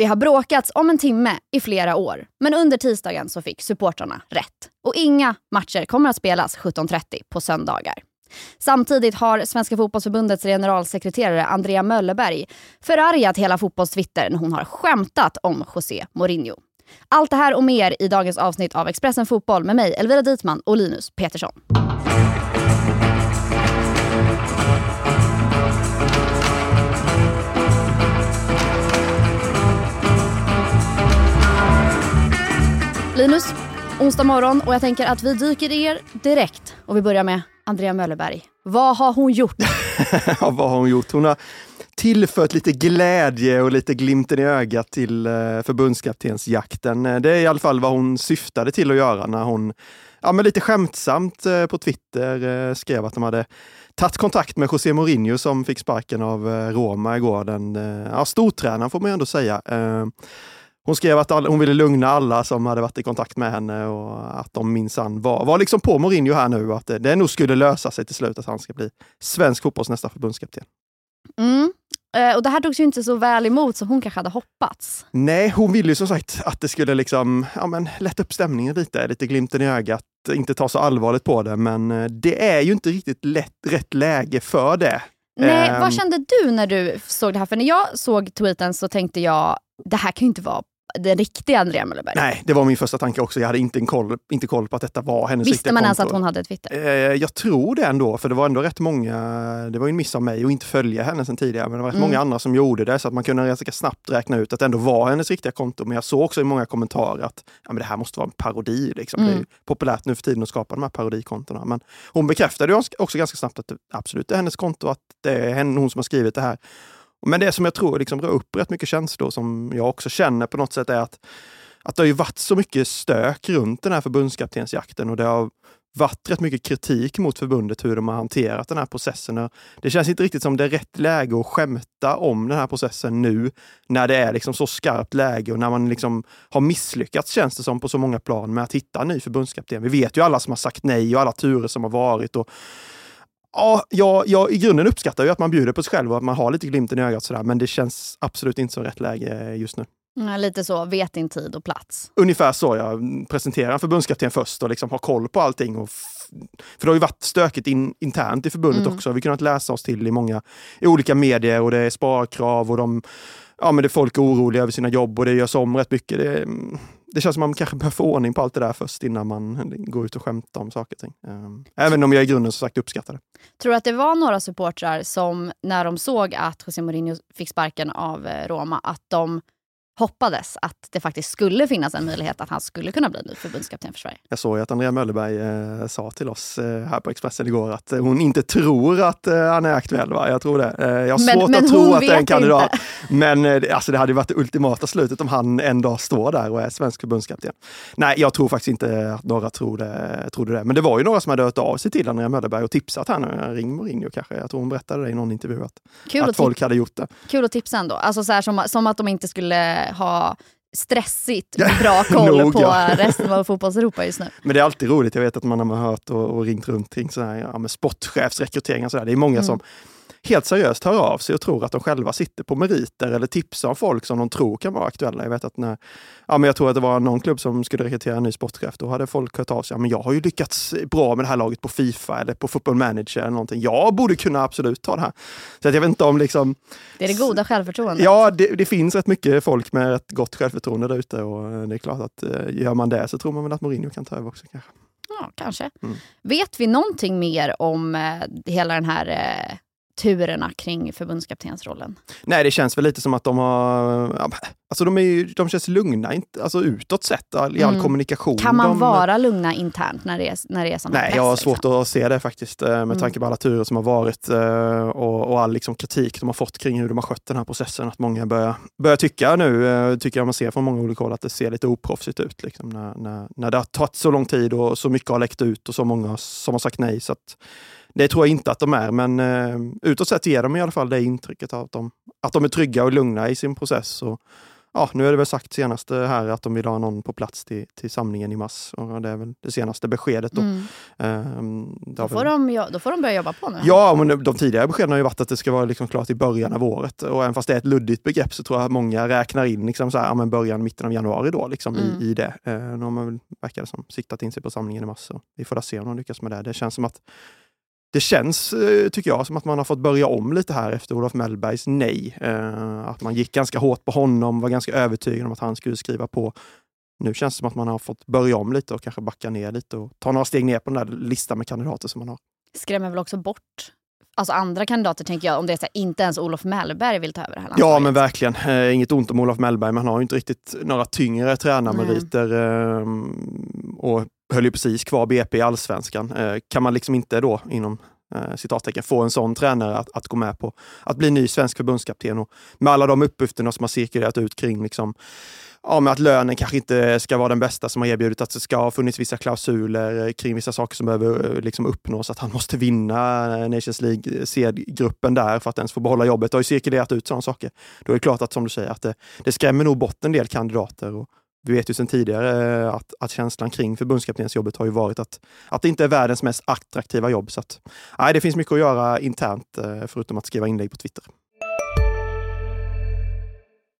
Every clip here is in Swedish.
Det har bråkats om en timme i flera år, men under tisdagen så fick supportrarna rätt. Och inga matcher kommer att spelas 17.30 på söndagar. Samtidigt har Svenska fotbollsförbundets generalsekreterare Andrea Möllerberg förargat hela fotbollstwitter när hon har skämtat om José Mourinho. Allt det här och mer i dagens avsnitt av Expressen Fotboll med mig, Elvira Dietman och Linus Petersson. Linus, onsdag morgon och jag tänker att vi dyker ner direkt och vi börjar med Andrea Möllerberg. Vad har hon gjort? ja, vad har hon gjort? Hon har tillfört lite glädje och lite glimten i ögat till eh, förbundskaptensjakten. Eh, det är i alla fall vad hon syftade till att göra när hon ja, men lite skämtsamt eh, på Twitter skrev att de hade tagit kontakt med José Mourinho som fick sparken av Roma igår. Den ja, stortränaren får man ju ändå säga. Hon skrev att all, hon ville lugna alla som hade varit i kontakt med henne och att de minsann var, var liksom på Mourinho här nu. Att det, det nog skulle lösa sig till slut att han ska bli svensk fotbolls nästa förbundskapten. Mm. Eh, och det här togs ju inte så väl emot som hon kanske hade hoppats. Nej, hon ville ju som sagt att det skulle liksom, ja, men, lätta upp stämningen lite, lite glimten i ögat, inte ta så allvarligt på det. Men eh, det är ju inte riktigt lätt, rätt läge för det. Nej, um, vad kände du när du såg det här? För när jag såg tweeten så tänkte jag, det här kan ju inte vara den riktiga Andrea Möllerberg? Nej, det var min första tanke också. Jag hade inte, en koll, inte koll på att detta var hennes Visste riktiga man konto. ens att hon hade Twitter? Eh, jag tror det ändå, för det var ändå ret många, det var en miss av mig att inte följa henne sen tidigare, men det var rätt mm. många andra som gjorde det så att man kunde ganska snabbt räkna ut att det ändå var hennes riktiga konto. Men jag såg också i många kommentarer att ja, men det här måste vara en parodi. Liksom. Mm. Det är mm. populärt nu för tiden att skapa de här parodikontona. Men hon bekräftade också ganska snabbt att det absolut är hennes konto, att det är hon som har skrivit det här. Men det som jag tror liksom rör upp rätt mycket känslor som jag också känner på något sätt är att att det har ju varit så mycket stök runt den här förbundskaptensjakten och det har varit rätt mycket kritik mot förbundet hur de har hanterat den här processen. Det känns inte riktigt som det är rätt läge att skämta om den här processen nu när det är liksom så skarpt läge och när man liksom har misslyckats, känns det som, på så många plan med att hitta en ny förbundskapten. Vi vet ju alla som har sagt nej och alla turer som har varit. Och Ja, jag, jag i grunden uppskattar ju att man bjuder på sig själv och att man har lite glimten i ögat sådär, men det känns absolut inte som rätt läge just nu. Ja, lite så, vet din tid och plats. Ungefär så, jag presenterar en förbundskapten först och liksom har koll på allting. Och för det har ju varit stökigt in, internt i förbundet mm. också. Vi har kunnat läsa oss till i många i olika medier och det är sparkrav och de, ja, men det folk är oroliga över sina jobb och det görs om rätt mycket. Det, det känns som att man kanske behöver få ordning på allt det där först innan man går ut och skämtar om saker och ting. Ehm, även om jag i grunden som sagt uppskattar det. Tror du att det var några supportrar som när de såg att José Mourinho fick sparken av eh, Roma, att de hoppades att det faktiskt skulle finnas en möjlighet att han skulle kunna bli ny förbundskapten för Sverige. Jag såg att Andrea Möllerberg eh, sa till oss eh, här på Expressen igår att hon inte tror att eh, han är aktuell. Va? Jag tror det. Eh, jag har men, svårt men att tro att det är en kandidat. Inte. Men eh, alltså, det hade varit det ultimata slutet om han en dag står där och är svensk förbundskapten. Nej, jag tror faktiskt inte att några tror det, trodde det. Men det var ju några som hade hört av sig till Andrea Möllerberg och tipsat henne. Ring Mourinho kanske. Jag tror hon berättade det i någon intervju att, att folk hade gjort det. Kul att tipsa ändå. Alltså så här, som, som att de inte skulle ha stressigt bra koll på resten av fotbolls-Europa just nu. Men det är alltid roligt. Jag vet att man har hört och, och ringt runt kring så här, ja, med sportchefsrekryteringar. Så där. Det är många mm. som helt seriöst hör av sig och tror att de själva sitter på meriter eller tipsar om folk som de tror kan vara aktuella. Jag vet att när, ja, men jag tror att det var någon klubb som skulle rekrytera en ny sportchef. Då hade folk hört av sig. Ja, men jag har ju lyckats bra med det här laget på Fifa eller på Football Manager eller någonting. Jag borde kunna absolut ta det här. Så att jag vet inte om liksom... Det är det goda självförtroendet. Ja, det, det finns rätt mycket folk med ett gott självförtroende där ute och det är klart att eh, gör man det så tror man väl att Mourinho kan ta över också kanske. Ja, kanske. Mm. Vet vi någonting mer om eh, hela den här eh, turerna kring förbundskaptensrollen? Nej, det känns väl lite som att de har... Alltså de, är ju, de känns lugna alltså utåt sett, i all mm. kommunikation. Kan man de, vara lugna internt när det är, när det är sån Nej, press, jag har svårt liksom? att se det faktiskt eh, med mm. tanke på alla turer som har varit eh, och, och all liksom kritik de har fått kring hur de har skött den här processen. Att många börjar, börjar tycka nu, eh, tycker jag man ser från många olika håll, att det ser lite oproffsigt ut. Liksom, när, när, när det har tagit så lång tid och så mycket har läckt ut och så många som har sagt nej. Så att, det tror jag inte att de är, men eh, utåt sett ger de i alla fall det intrycket att de, att de är trygga och lugna i sin process. Och ja, nu är det väl sagt senast här att de vill ha någon på plats till, till samlingen i mars. Och det är väl det senaste beskedet. Då. Mm. Ehm, då, får väl... de, då får de börja jobba på nu? Ja, men de tidigare beskeden har ju varit att det ska vara liksom klart i början av året. Och även fast det är ett luddigt begrepp så tror jag att många räknar in liksom så här, ja, men början, mitten av januari då, liksom mm. i, i det. Ehm, nu har man väl, verkar det som, siktat in sig på samlingen i mars. Så vi får se om de lyckas med det. Det känns som att det känns, eh, tycker jag, som att man har fått börja om lite här efter Olof Mellbergs nej. Eh, att man gick ganska hårt på honom, var ganska övertygad om att han skulle skriva på. Nu känns det som att man har fått börja om lite och kanske backa ner lite och ta några steg ner på den där listan med kandidater som man har. Skrämmer väl också bort alltså andra kandidater, tänker jag, om det är så här, inte ens Olof Mellberg vill ta över det här landslaget. Ja, men verkligen. Eh, inget ont om Olof Mellberg, men han har ju inte riktigt några tyngre tränarmeriter. Eh, och höll ju precis kvar BP i allsvenskan. Eh, kan man liksom inte då inom eh, citattecken, få en sån tränare att, att gå med på att bli ny svensk förbundskapten och med alla de uppgifterna som har cirkulerat ut kring liksom, ja, med att lönen kanske inte ska vara den bästa som har erbjudit, att det ska ha funnits vissa klausuler eh, kring vissa saker som behöver eh, liksom uppnås, att han måste vinna Nations League C-gruppen där för att ens få behålla jobbet. Det har ju cirkulerat ut sådana saker. Då är det klart att som du säger, att det, det skrämmer nog bort en del kandidater. Och, vi vet ju sedan tidigare eh, att, att känslan kring förbundskaptensjobbet har ju varit att, att det inte är världens mest attraktiva jobb. Så att, nej, det finns mycket att göra internt eh, förutom att skriva inlägg på Twitter.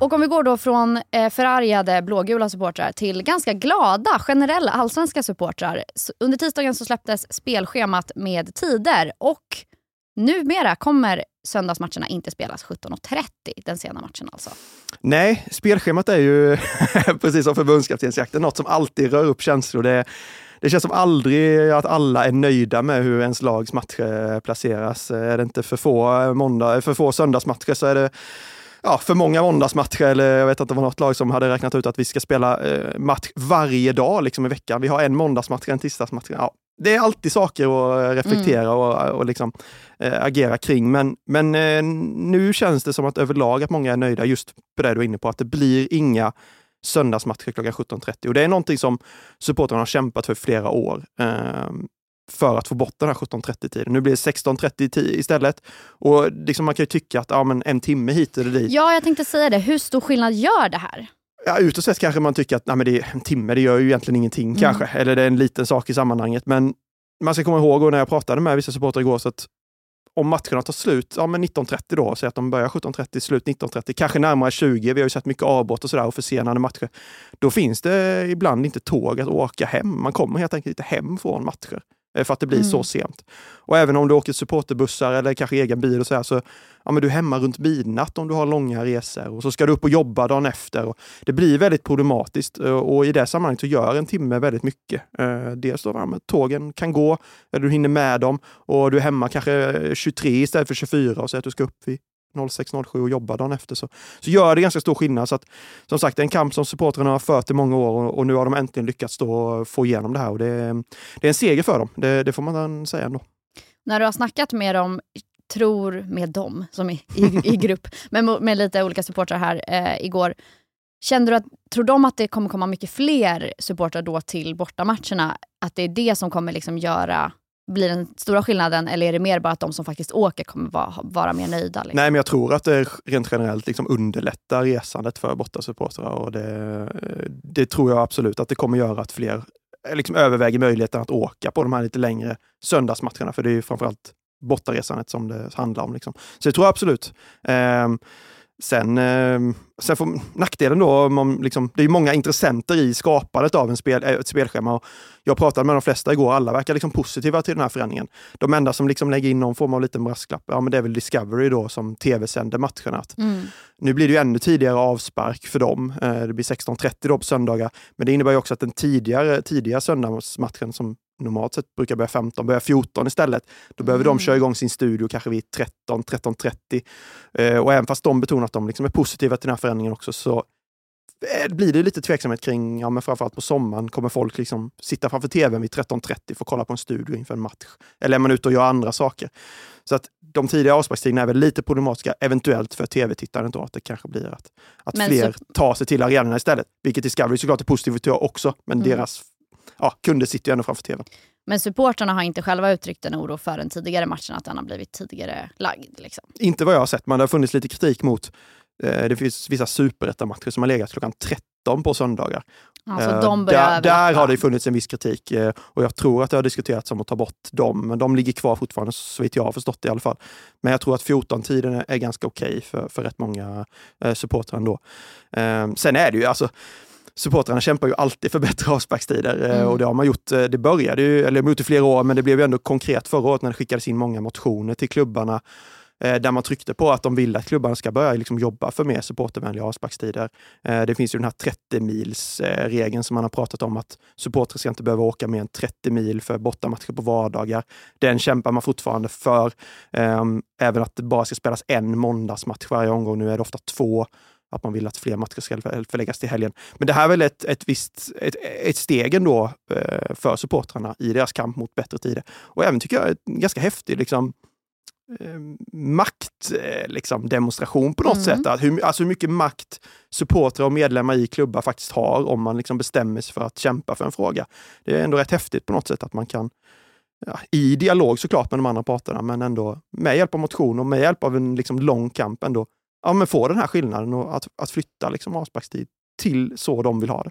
Och om vi går då från eh, förargade blågula supportrar till ganska glada generella allsvenska supportrar. Under tisdagen så släpptes spelschemat med tider och numera kommer söndagsmatcherna inte spelas 17.30, den sena matchen alltså. Nej, spelschemat är ju precis som förbundskaptensjakten något som alltid rör upp känslor. Det, det känns som aldrig att alla är nöjda med hur ens lags matcher placeras. Är det inte för få, måndag, för få söndagsmatcher så är det ja, för många måndagsmatcher, eller jag vet inte, det var något lag som hade räknat ut att vi ska spela eh, match varje dag liksom, i veckan. Vi har en måndagsmatch, en tisdagsmatch. Ja, det är alltid saker att reflektera mm. och, och liksom, äh, agera kring. Men, men äh, nu känns det som att överlag att många är nöjda just på det du är inne på, att det blir inga söndagsmatcher klockan 17.30. Och det är någonting som supportrarna har kämpat för flera år. Äh, för att få bort den här 17.30-tiden. Nu blir det 16.30 istället. Och liksom man kan ju tycka att ja, men en timme hit eller dit. Ja, jag tänkte säga det. Hur stor skillnad gör det här? Ja, utåt sett kanske man tycker att nej, men det är en timme, det gör ju egentligen ingenting mm. kanske. Eller det är en liten sak i sammanhanget. Men man ska komma ihåg, när jag pratade med vissa supportrar igår, så att om matcherna tar slut ja, 19.30 då, säg att de börjar 17.30, slut 19.30, kanske närmare 20. Vi har ju sett mycket avbrott och sådär och försenade matcher. Då finns det ibland inte tåg att åka hem. Man kommer helt enkelt inte hem från matcher. Eh, för att det blir mm. så sent. Och även om du åker supporterbussar eller kanske egen bil och så, här, så ja, men du är hemma runt midnatt om du har långa resor och så ska du upp och jobba dagen efter. Och det blir väldigt problematiskt eh, och i det sammanhanget så gör en timme väldigt mycket. Eh, dels då, ja, tågen kan gå, eller du hinner med dem och du är hemma kanske 23 istället för 24 och säger att du ska upp vid 06.07 och jobbar dagen efter så, så gör det ganska stor skillnad. Så att, som sagt, det är en kamp som supportrarna har fört i många år och, och, nu har de äntligen lyckats då få igenom det här. Och det, det är en seger för dem, det, det får man säga ändå. När du har snackat med dem, tror med dem som i, i, i grupp, med, med lite olika supportrar här eh, igår. Kände du att, tror de att det kommer komma mycket fler supportrar då till bortamatcherna? Att det är det som kommer liksom göra blir den stora skillnaden eller är det mer bara att de som faktiskt åker kommer vara, vara mer nöjda? Liksom? Nej, men jag tror att det rent generellt liksom underlättar resandet för bortasupportrar och det, det tror jag absolut att det kommer göra att fler liksom överväger möjligheten att åka på de här lite längre söndagsmatcherna, för det är ju framförallt bortaresandet som det handlar om. Liksom. Så det tror jag absolut. Um, Sen, eh, sen får nackdelen då, om liksom, det är många intressenter i skapandet av en spel, ett spelschema. Och jag pratade med de flesta igår, alla verkar liksom positiva till den här förändringen. De enda som liksom lägger in någon form av liten brasklapp, ja men det är väl Discovery då som tv-sänder matcherna. Mm. Nu blir det ju ännu tidigare avspark för dem. Eh, det blir 16.30 då på söndagar. Men det innebär också att den tidigare, tidiga söndagsmatchen som normalt sett brukar börja 15, börjar 14 istället. Då behöver mm. de köra igång sin studio kanske vid 13, 13.30. Eh, och även fast de betonar att de liksom är positiva till den här förändringen också så eh, blir det lite tveksamhet kring, ja, men framförallt på sommaren, kommer folk liksom sitta framför tvn vid 13.30 för att kolla på en studio inför en match? Eller är man ute och gör andra saker? Så att de tidiga avsparkstiderna är väl lite problematiska, eventuellt för tv-tittaren då, att det kanske blir att, att fler så... tar sig till arenorna istället. Vilket Discovery såklart är positivt till också, men mm. deras ja, kunder sitter ju ändå framför tvn. Men supportrarna har inte själva uttryckt en oro för den tidigare matchen, att den har blivit tidigare lagd? Liksom. Inte vad jag har sett, men det har funnits lite kritik mot eh, det finns vissa superettamatcher som har legat klockan 13 på söndagar. Alltså, eh, de där, där har det funnits en viss kritik eh, och jag tror att det har diskuterats om att ta bort dem, men de ligger kvar fortfarande så vitt jag har förstått det i alla fall. Men jag tror att 14-tiden är ganska okej okay för, för rätt många eh, supportrar ändå. Sen är det ju alltså supportrarna kämpar ju alltid för bättre avsparkstider eh, mm. och det har man gjort. Eh, det började ju, eller gjort i flera år, men det blev ju ändå konkret förra året när det skickades in många motioner till klubbarna eh, där man tryckte på att de vill att klubbarna ska börja liksom jobba för mer supportervänliga avsparkstider. Det finns ju den här 30 mils regeln som man har pratat om att supportrar ska inte behöva åka mer än 30 mil för bortamatcher på vardagar. Den kämpar man fortfarande för. Även att det bara ska spelas en måndagsmatch varje omgång. Nu är det ofta två att man vill att fler matcher ska förläggas till helgen. Men det här är väl ett, ett, visst, ett, ett steg ändå eh, för supportrarna i deras kamp mot bättre tider. Och även tycker jag en ganska häftig liksom, eh, maktdemonstration liksom, på något mm. sätt. Att hur, alltså hur mycket makt supportrar och medlemmar i klubbar faktiskt har om man liksom bestämmer sig för att kämpa för en fråga. Det är ändå rätt häftigt på något sätt att man kan Ja, i dialog såklart med de andra parterna, men ändå med hjälp av motion och med hjälp av en liksom lång kamp ändå ja, men få den här skillnaden och att, att flytta liksom avsparkstid till så de vill ha det.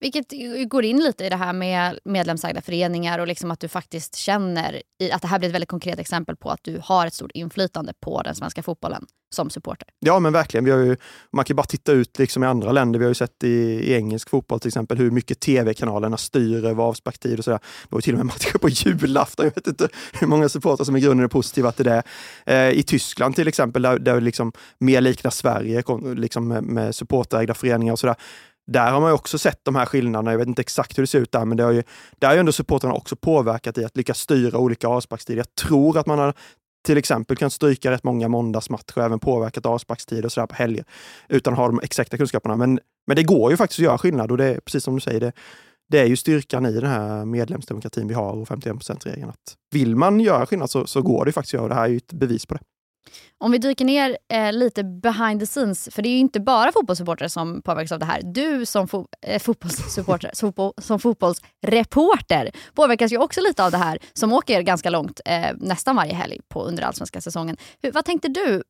Vilket går in lite i det här med medlemsägda föreningar och liksom att du faktiskt känner att det här blir ett väldigt konkret exempel på att du har ett stort inflytande på den svenska fotbollen som supporter. Ja men verkligen. Vi har ju, man kan bara titta ut liksom i andra länder. Vi har ju sett i, i engelsk fotboll till exempel hur mycket tv-kanalerna styr över avsparktid och sådär. Det var ju till och med matcher på julafton. Jag vet inte hur många supportrar som i grunden är positiva till det. Eh, I Tyskland till exempel, där, där liksom mer liknar Sverige liksom med, med supporterägda föreningar och sådär där har man också sett de här skillnaderna. Jag vet inte exakt hur det ser ut där, men det har ju, där har ju ändå supportrarna också påverkat i att lyckas styra olika avsparkstider. Jag tror att man har till exempel kan stryka rätt många måndagsmatcher och även påverkat avsparkstider och sådär på helger utan att ha de exakta kunskaperna. Men, men det går ju faktiskt att göra skillnad och det är precis som du säger, det, det är ju styrkan i den här medlemsdemokratin vi har och 51% regeln vill man göra skillnad så, så går det faktiskt att göra och det här är ju ett bevis på det. Om vi dyker ner eh, lite behind the scenes, för det är ju inte bara fotbollssupportrar som påverkas av det här. Du som, fo eh, fotbollssupporter, som fotbollsreporter påverkas ju också lite av det här, som åker ganska långt eh, nästan varje helg på under allsvenska säsongen. Hur, vad tänkte du,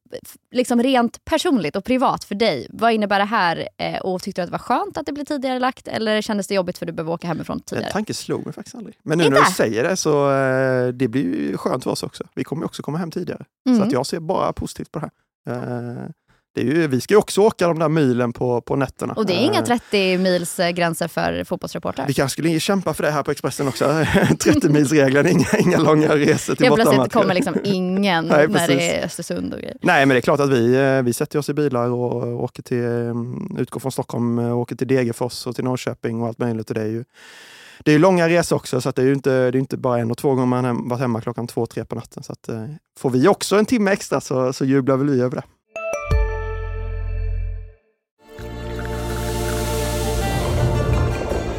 liksom rent personligt och privat för dig? Vad innebär det här? Eh, och Tyckte du att det var skönt att det blev tidigare lagt eller kändes det jobbigt för att du behöver åka hemifrån tidigare? Den tanken slog mig faktiskt aldrig. Men nu inte? när du säger det så eh, det blir ju skönt för oss också. Vi kommer också komma hem tidigare. Mm. Så att jag ser bara positivt på det här. Eh, det är ju, vi ska ju också åka de där milen på, på nätterna. Och det är inga 30 eh, mils gränser för fotbollsreportrar? Vi kanske skulle kämpa för det här på Expressen också. 30 milsregeln, inga, inga långa resor till bortamatcher. Plötsligt kommer liksom ingen Nej, när det är Östersund och grejer. Nej, men det är klart att vi, eh, vi sätter oss i bilar och åker till, utgår från Stockholm, och åker till Degerfors och till Norrköping och allt möjligt. Och det är ju det är långa resor också, så det är ju inte, det är inte bara en och två gånger man varit hemma klockan två, tre på natten. Så att, eh, får vi också en timme extra så, så jublar väl vi över det.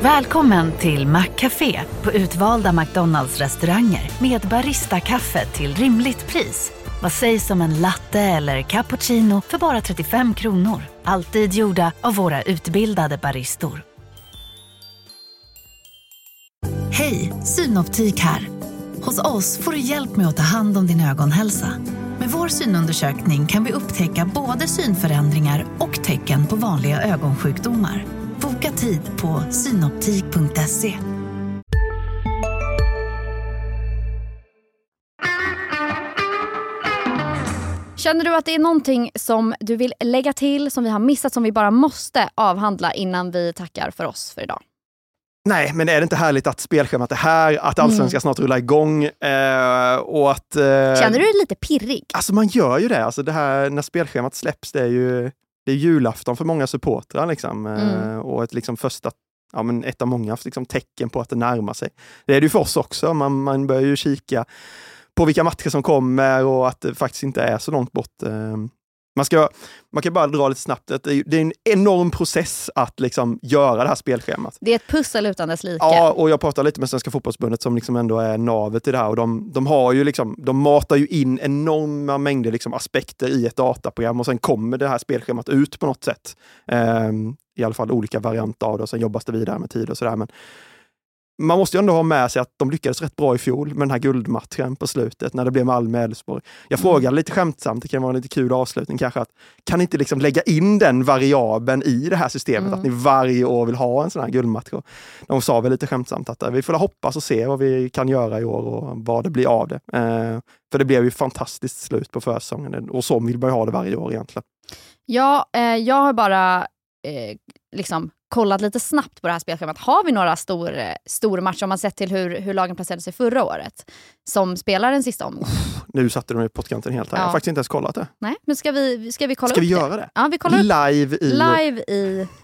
Välkommen till Maccafé på utvalda McDonalds restauranger med Baristakaffe till rimligt pris. Vad sägs om en latte eller cappuccino för bara 35 kronor? Alltid gjorda av våra utbildade baristor. Hej, Synoptik här. Hos oss får du hjälp med att ta hand om din ögonhälsa. Med vår synundersökning kan vi upptäcka både synförändringar och tecken på vanliga ögonsjukdomar. Boka tid på synoptik.se. Känner du att det är någonting som du vill lägga till, som vi har missat, som vi bara måste avhandla innan vi tackar för oss för idag? Nej, men är det inte härligt att spelschemat är här, att allsvenskan mm. snart rullar igång eh, och att... Eh, Känner du dig lite pirrig? Alltså man gör ju det. Alltså det här, när spelschemat släpps, det är ju det är julafton för många supportrar. Liksom, eh, mm. och ett liksom första, ja, men ett av många liksom, tecken på att det närmar sig. Det är det ju för oss också. Man, man börjar ju kika på vilka matcher som kommer och att det faktiskt inte är så långt bort. Man, ska, man kan bara dra lite snabbt att det är, en enorm process att liksom göra det här spelschemat. Det är ett pussel utan dess like. Ja, och jag pratade lite med Svenska fotbollsförbundet som liksom ändå är navet i det här och de, de, har ju liksom, de matar ju in enorma mängder liksom aspekter i ett dataprogram och sen kommer det här spelschemat ut på något sätt. Um, I alla fall olika varianter av det och sen jobbas det vidare med tid och sådär. Men man måste ju ändå ha med sig att de lyckades rätt bra i fjol med den här guldmatchen på slutet när det blev Malmö Elfsborg. Jag mm. frågade lite skämtsamt, det kan vara en lite kul avslutning kanske, att kan ni inte liksom lägga in den variabeln i det här systemet? Mm. Att ni varje år vill ha en sån här guldmatch. Och de sa väl lite skämtsamt att vi får hoppas och se vad vi kan göra i år och vad det blir av det. Eh, för det blev ju fantastiskt slut på försäsongen och så vill man ju ha det varje år egentligen. Ja, eh, jag har bara eh, liksom kollat lite snabbt på det här spelschemat. Har vi några stor, stor matcher om man sett till hur, hur lagen placerade sig förra året? Som spelar den sista omgången. Nu satte de i pottkanten helt här. Ja. Jag har faktiskt inte ens kollat det. Nej, men ska vi, ska vi kolla ska upp vi göra det? Ja, vi kollar Live i... Live i...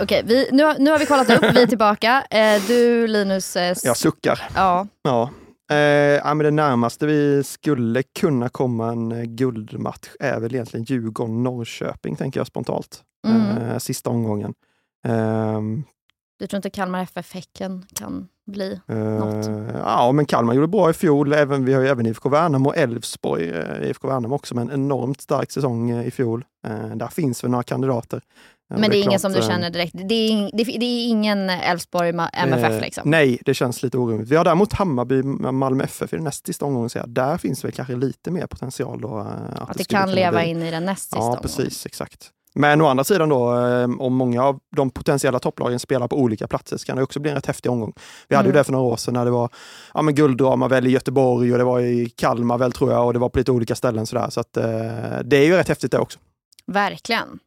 Okej, vi, nu, nu har vi kollat upp, vi är tillbaka. Eh, du Linus... Eh, jag suckar. Ja. ja. Eh, ja, men det närmaste vi skulle kunna komma en eh, guldmatch är väl egentligen Djurgården-Norrköping, tänker jag spontant. Mm. Eh, sista omgången. Eh, du tror inte Kalmar FF Häcken kan bli eh, något? Ja, men Kalmar gjorde bra i fjol. Även, vi har ju även IFK Värnamo och Elfsborg. Eh, IFK Värnamo också med en enormt stark säsong i fjol. där finns väl några kandidater. Men det är, det är ingen som du eh, känner direkt? Det är, det, det är ingen Elfsborg MFF eh, liksom? Nej, det känns lite orimligt. Vi har däremot Hammarby Malmö FF i den näst sista omgången. Så där finns väl kanske lite mer potential. Då, eh, att, att det, kan leva bli. in i den näst sista Ja, omgången. precis. Exakt. Men å andra sidan då, om många av de potentiella topplagen spelar på olika platser så kan det också bli en rätt häftig omgång. Vi hade mm. ju det för några år sedan när det var ja, men gulddrama väl i Göteborg och det var i Kalmar väl tror jag och det var på lite olika ställen sådär. Så att, eh, det är ju rätt häftigt det också. Verkligen.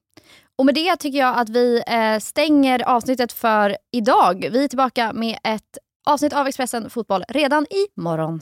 Och med det tycker jag att vi eh, stänger avsnittet för idag. Vi är tillbaka med ett avsnitt av Expressen Fotboll redan imorgon.